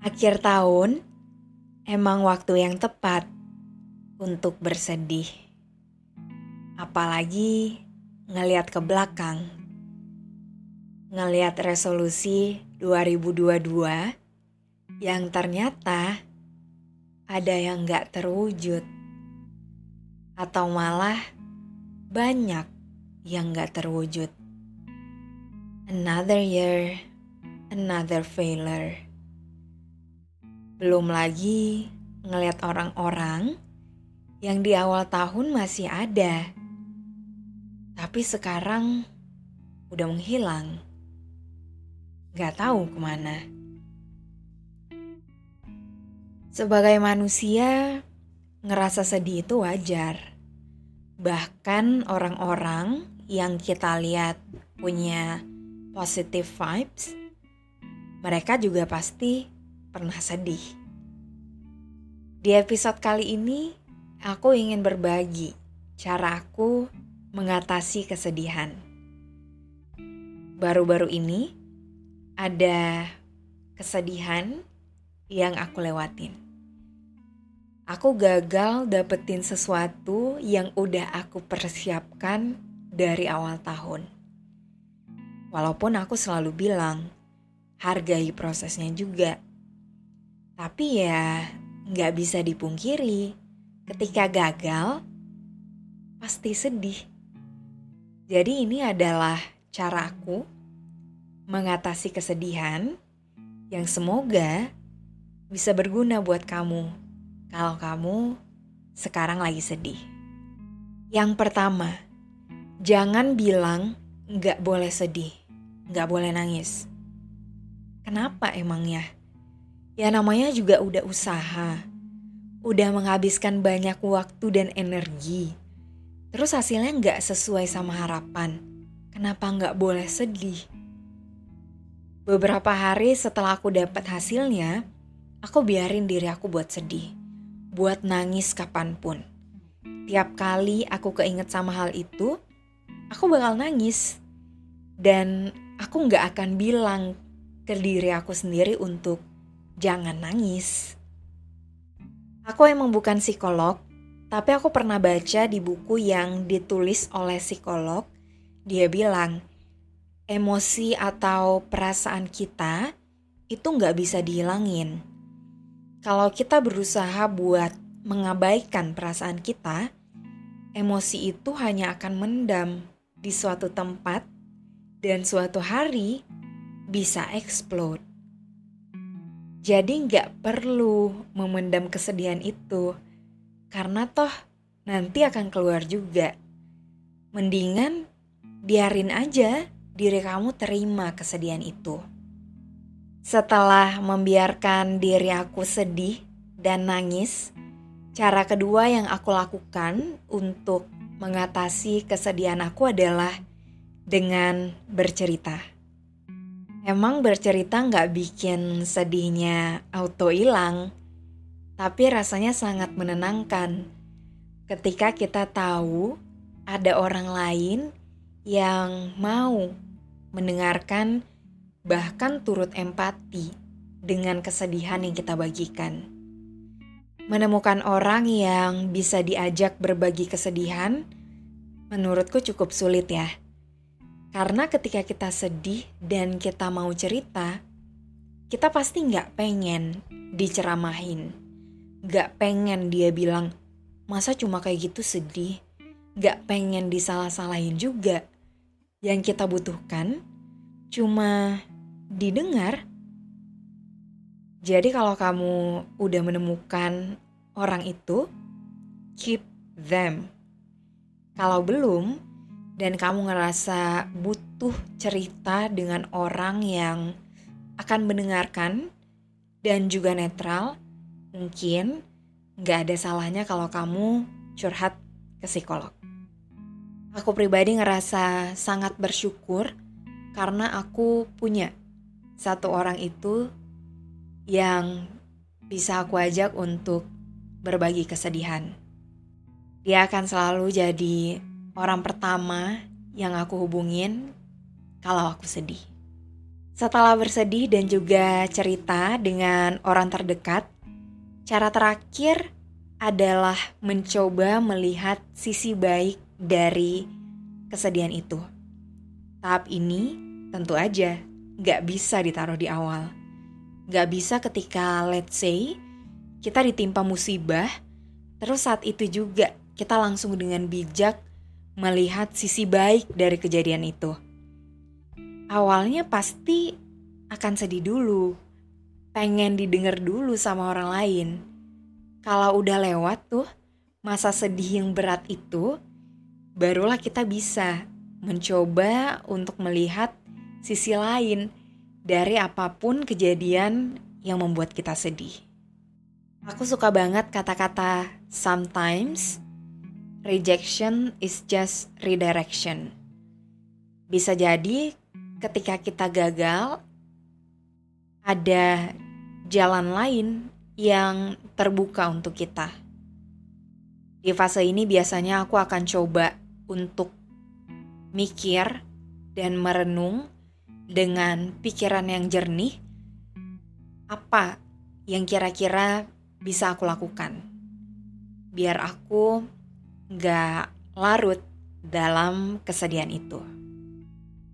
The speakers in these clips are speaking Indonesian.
Akhir tahun emang waktu yang tepat untuk bersedih. Apalagi ngeliat ke belakang. Ngeliat resolusi 2022 yang ternyata ada yang gak terwujud. Atau malah banyak yang gak terwujud. Another year, another failure. Belum lagi ngeliat orang-orang yang di awal tahun masih ada, tapi sekarang udah menghilang. Gak tahu ke mana. Sebagai manusia, ngerasa sedih itu wajar. Bahkan orang-orang yang kita lihat punya positive vibes, mereka juga pasti pernah sedih. Di episode kali ini, aku ingin berbagi cara aku mengatasi kesedihan. Baru-baru ini ada kesedihan yang aku lewatin. Aku gagal dapetin sesuatu yang udah aku persiapkan dari awal tahun. Walaupun aku selalu bilang, hargai prosesnya juga. Tapi ya nggak bisa dipungkiri, ketika gagal pasti sedih. Jadi ini adalah caraku mengatasi kesedihan yang semoga bisa berguna buat kamu kalau kamu sekarang lagi sedih. Yang pertama, jangan bilang nggak boleh sedih, nggak boleh nangis. Kenapa emangnya? Ya namanya juga udah usaha. Udah menghabiskan banyak waktu dan energi. Terus hasilnya nggak sesuai sama harapan. Kenapa nggak boleh sedih? Beberapa hari setelah aku dapat hasilnya, aku biarin diri aku buat sedih. Buat nangis kapan pun. Tiap kali aku keinget sama hal itu, aku bakal nangis. Dan aku nggak akan bilang ke diri aku sendiri untuk jangan nangis. Aku emang bukan psikolog, tapi aku pernah baca di buku yang ditulis oleh psikolog. Dia bilang, emosi atau perasaan kita itu nggak bisa dihilangin. Kalau kita berusaha buat mengabaikan perasaan kita, emosi itu hanya akan mendam di suatu tempat dan suatu hari bisa explode. Jadi nggak perlu memendam kesedihan itu, karena toh nanti akan keluar juga. Mendingan biarin aja diri kamu terima kesedihan itu. Setelah membiarkan diri aku sedih dan nangis, cara kedua yang aku lakukan untuk mengatasi kesedihan aku adalah dengan bercerita. Emang bercerita nggak bikin sedihnya auto hilang, tapi rasanya sangat menenangkan ketika kita tahu ada orang lain yang mau mendengarkan bahkan turut empati dengan kesedihan yang kita bagikan. Menemukan orang yang bisa diajak berbagi kesedihan, menurutku cukup sulit ya. Karena ketika kita sedih dan kita mau cerita, kita pasti nggak pengen diceramahin. Nggak pengen dia bilang, masa cuma kayak gitu sedih? Nggak pengen disalah-salahin juga. Yang kita butuhkan cuma didengar jadi kalau kamu udah menemukan orang itu, keep them. Kalau belum, dan kamu ngerasa butuh cerita dengan orang yang akan mendengarkan dan juga netral, mungkin nggak ada salahnya kalau kamu curhat ke psikolog. Aku pribadi ngerasa sangat bersyukur karena aku punya satu orang itu yang bisa aku ajak untuk berbagi kesedihan. Dia akan selalu jadi orang pertama yang aku hubungin kalau aku sedih. Setelah bersedih dan juga cerita dengan orang terdekat, cara terakhir adalah mencoba melihat sisi baik dari kesedihan itu. Tahap ini tentu aja gak bisa ditaruh di awal Gak bisa ketika let's say kita ditimpa musibah, terus saat itu juga kita langsung dengan bijak melihat sisi baik dari kejadian itu. Awalnya pasti akan sedih dulu, pengen didengar dulu sama orang lain. Kalau udah lewat tuh masa sedih yang berat itu, barulah kita bisa mencoba untuk melihat sisi lain dari apa pun kejadian yang membuat kita sedih. Aku suka banget kata-kata sometimes rejection is just redirection. Bisa jadi ketika kita gagal ada jalan lain yang terbuka untuk kita. Di fase ini biasanya aku akan coba untuk mikir dan merenung dengan pikiran yang jernih, apa yang kira-kira bisa aku lakukan biar aku gak larut dalam kesedihan itu.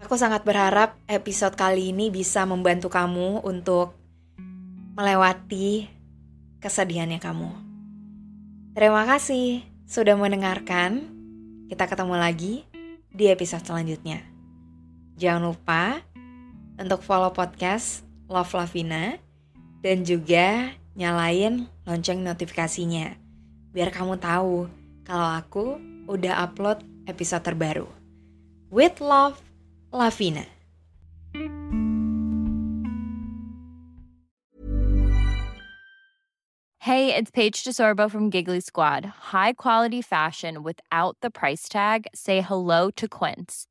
Aku sangat berharap episode kali ini bisa membantu kamu untuk melewati kesedihannya kamu. Terima kasih sudah mendengarkan. Kita ketemu lagi di episode selanjutnya. Jangan lupa untuk follow podcast Love Lavina dan juga nyalain lonceng notifikasinya biar kamu tahu kalau aku udah upload episode terbaru. With love, Lavina. Hey, it's Paige DeSorbo from Giggly Squad. High quality fashion without the price tag. Say hello to Quince.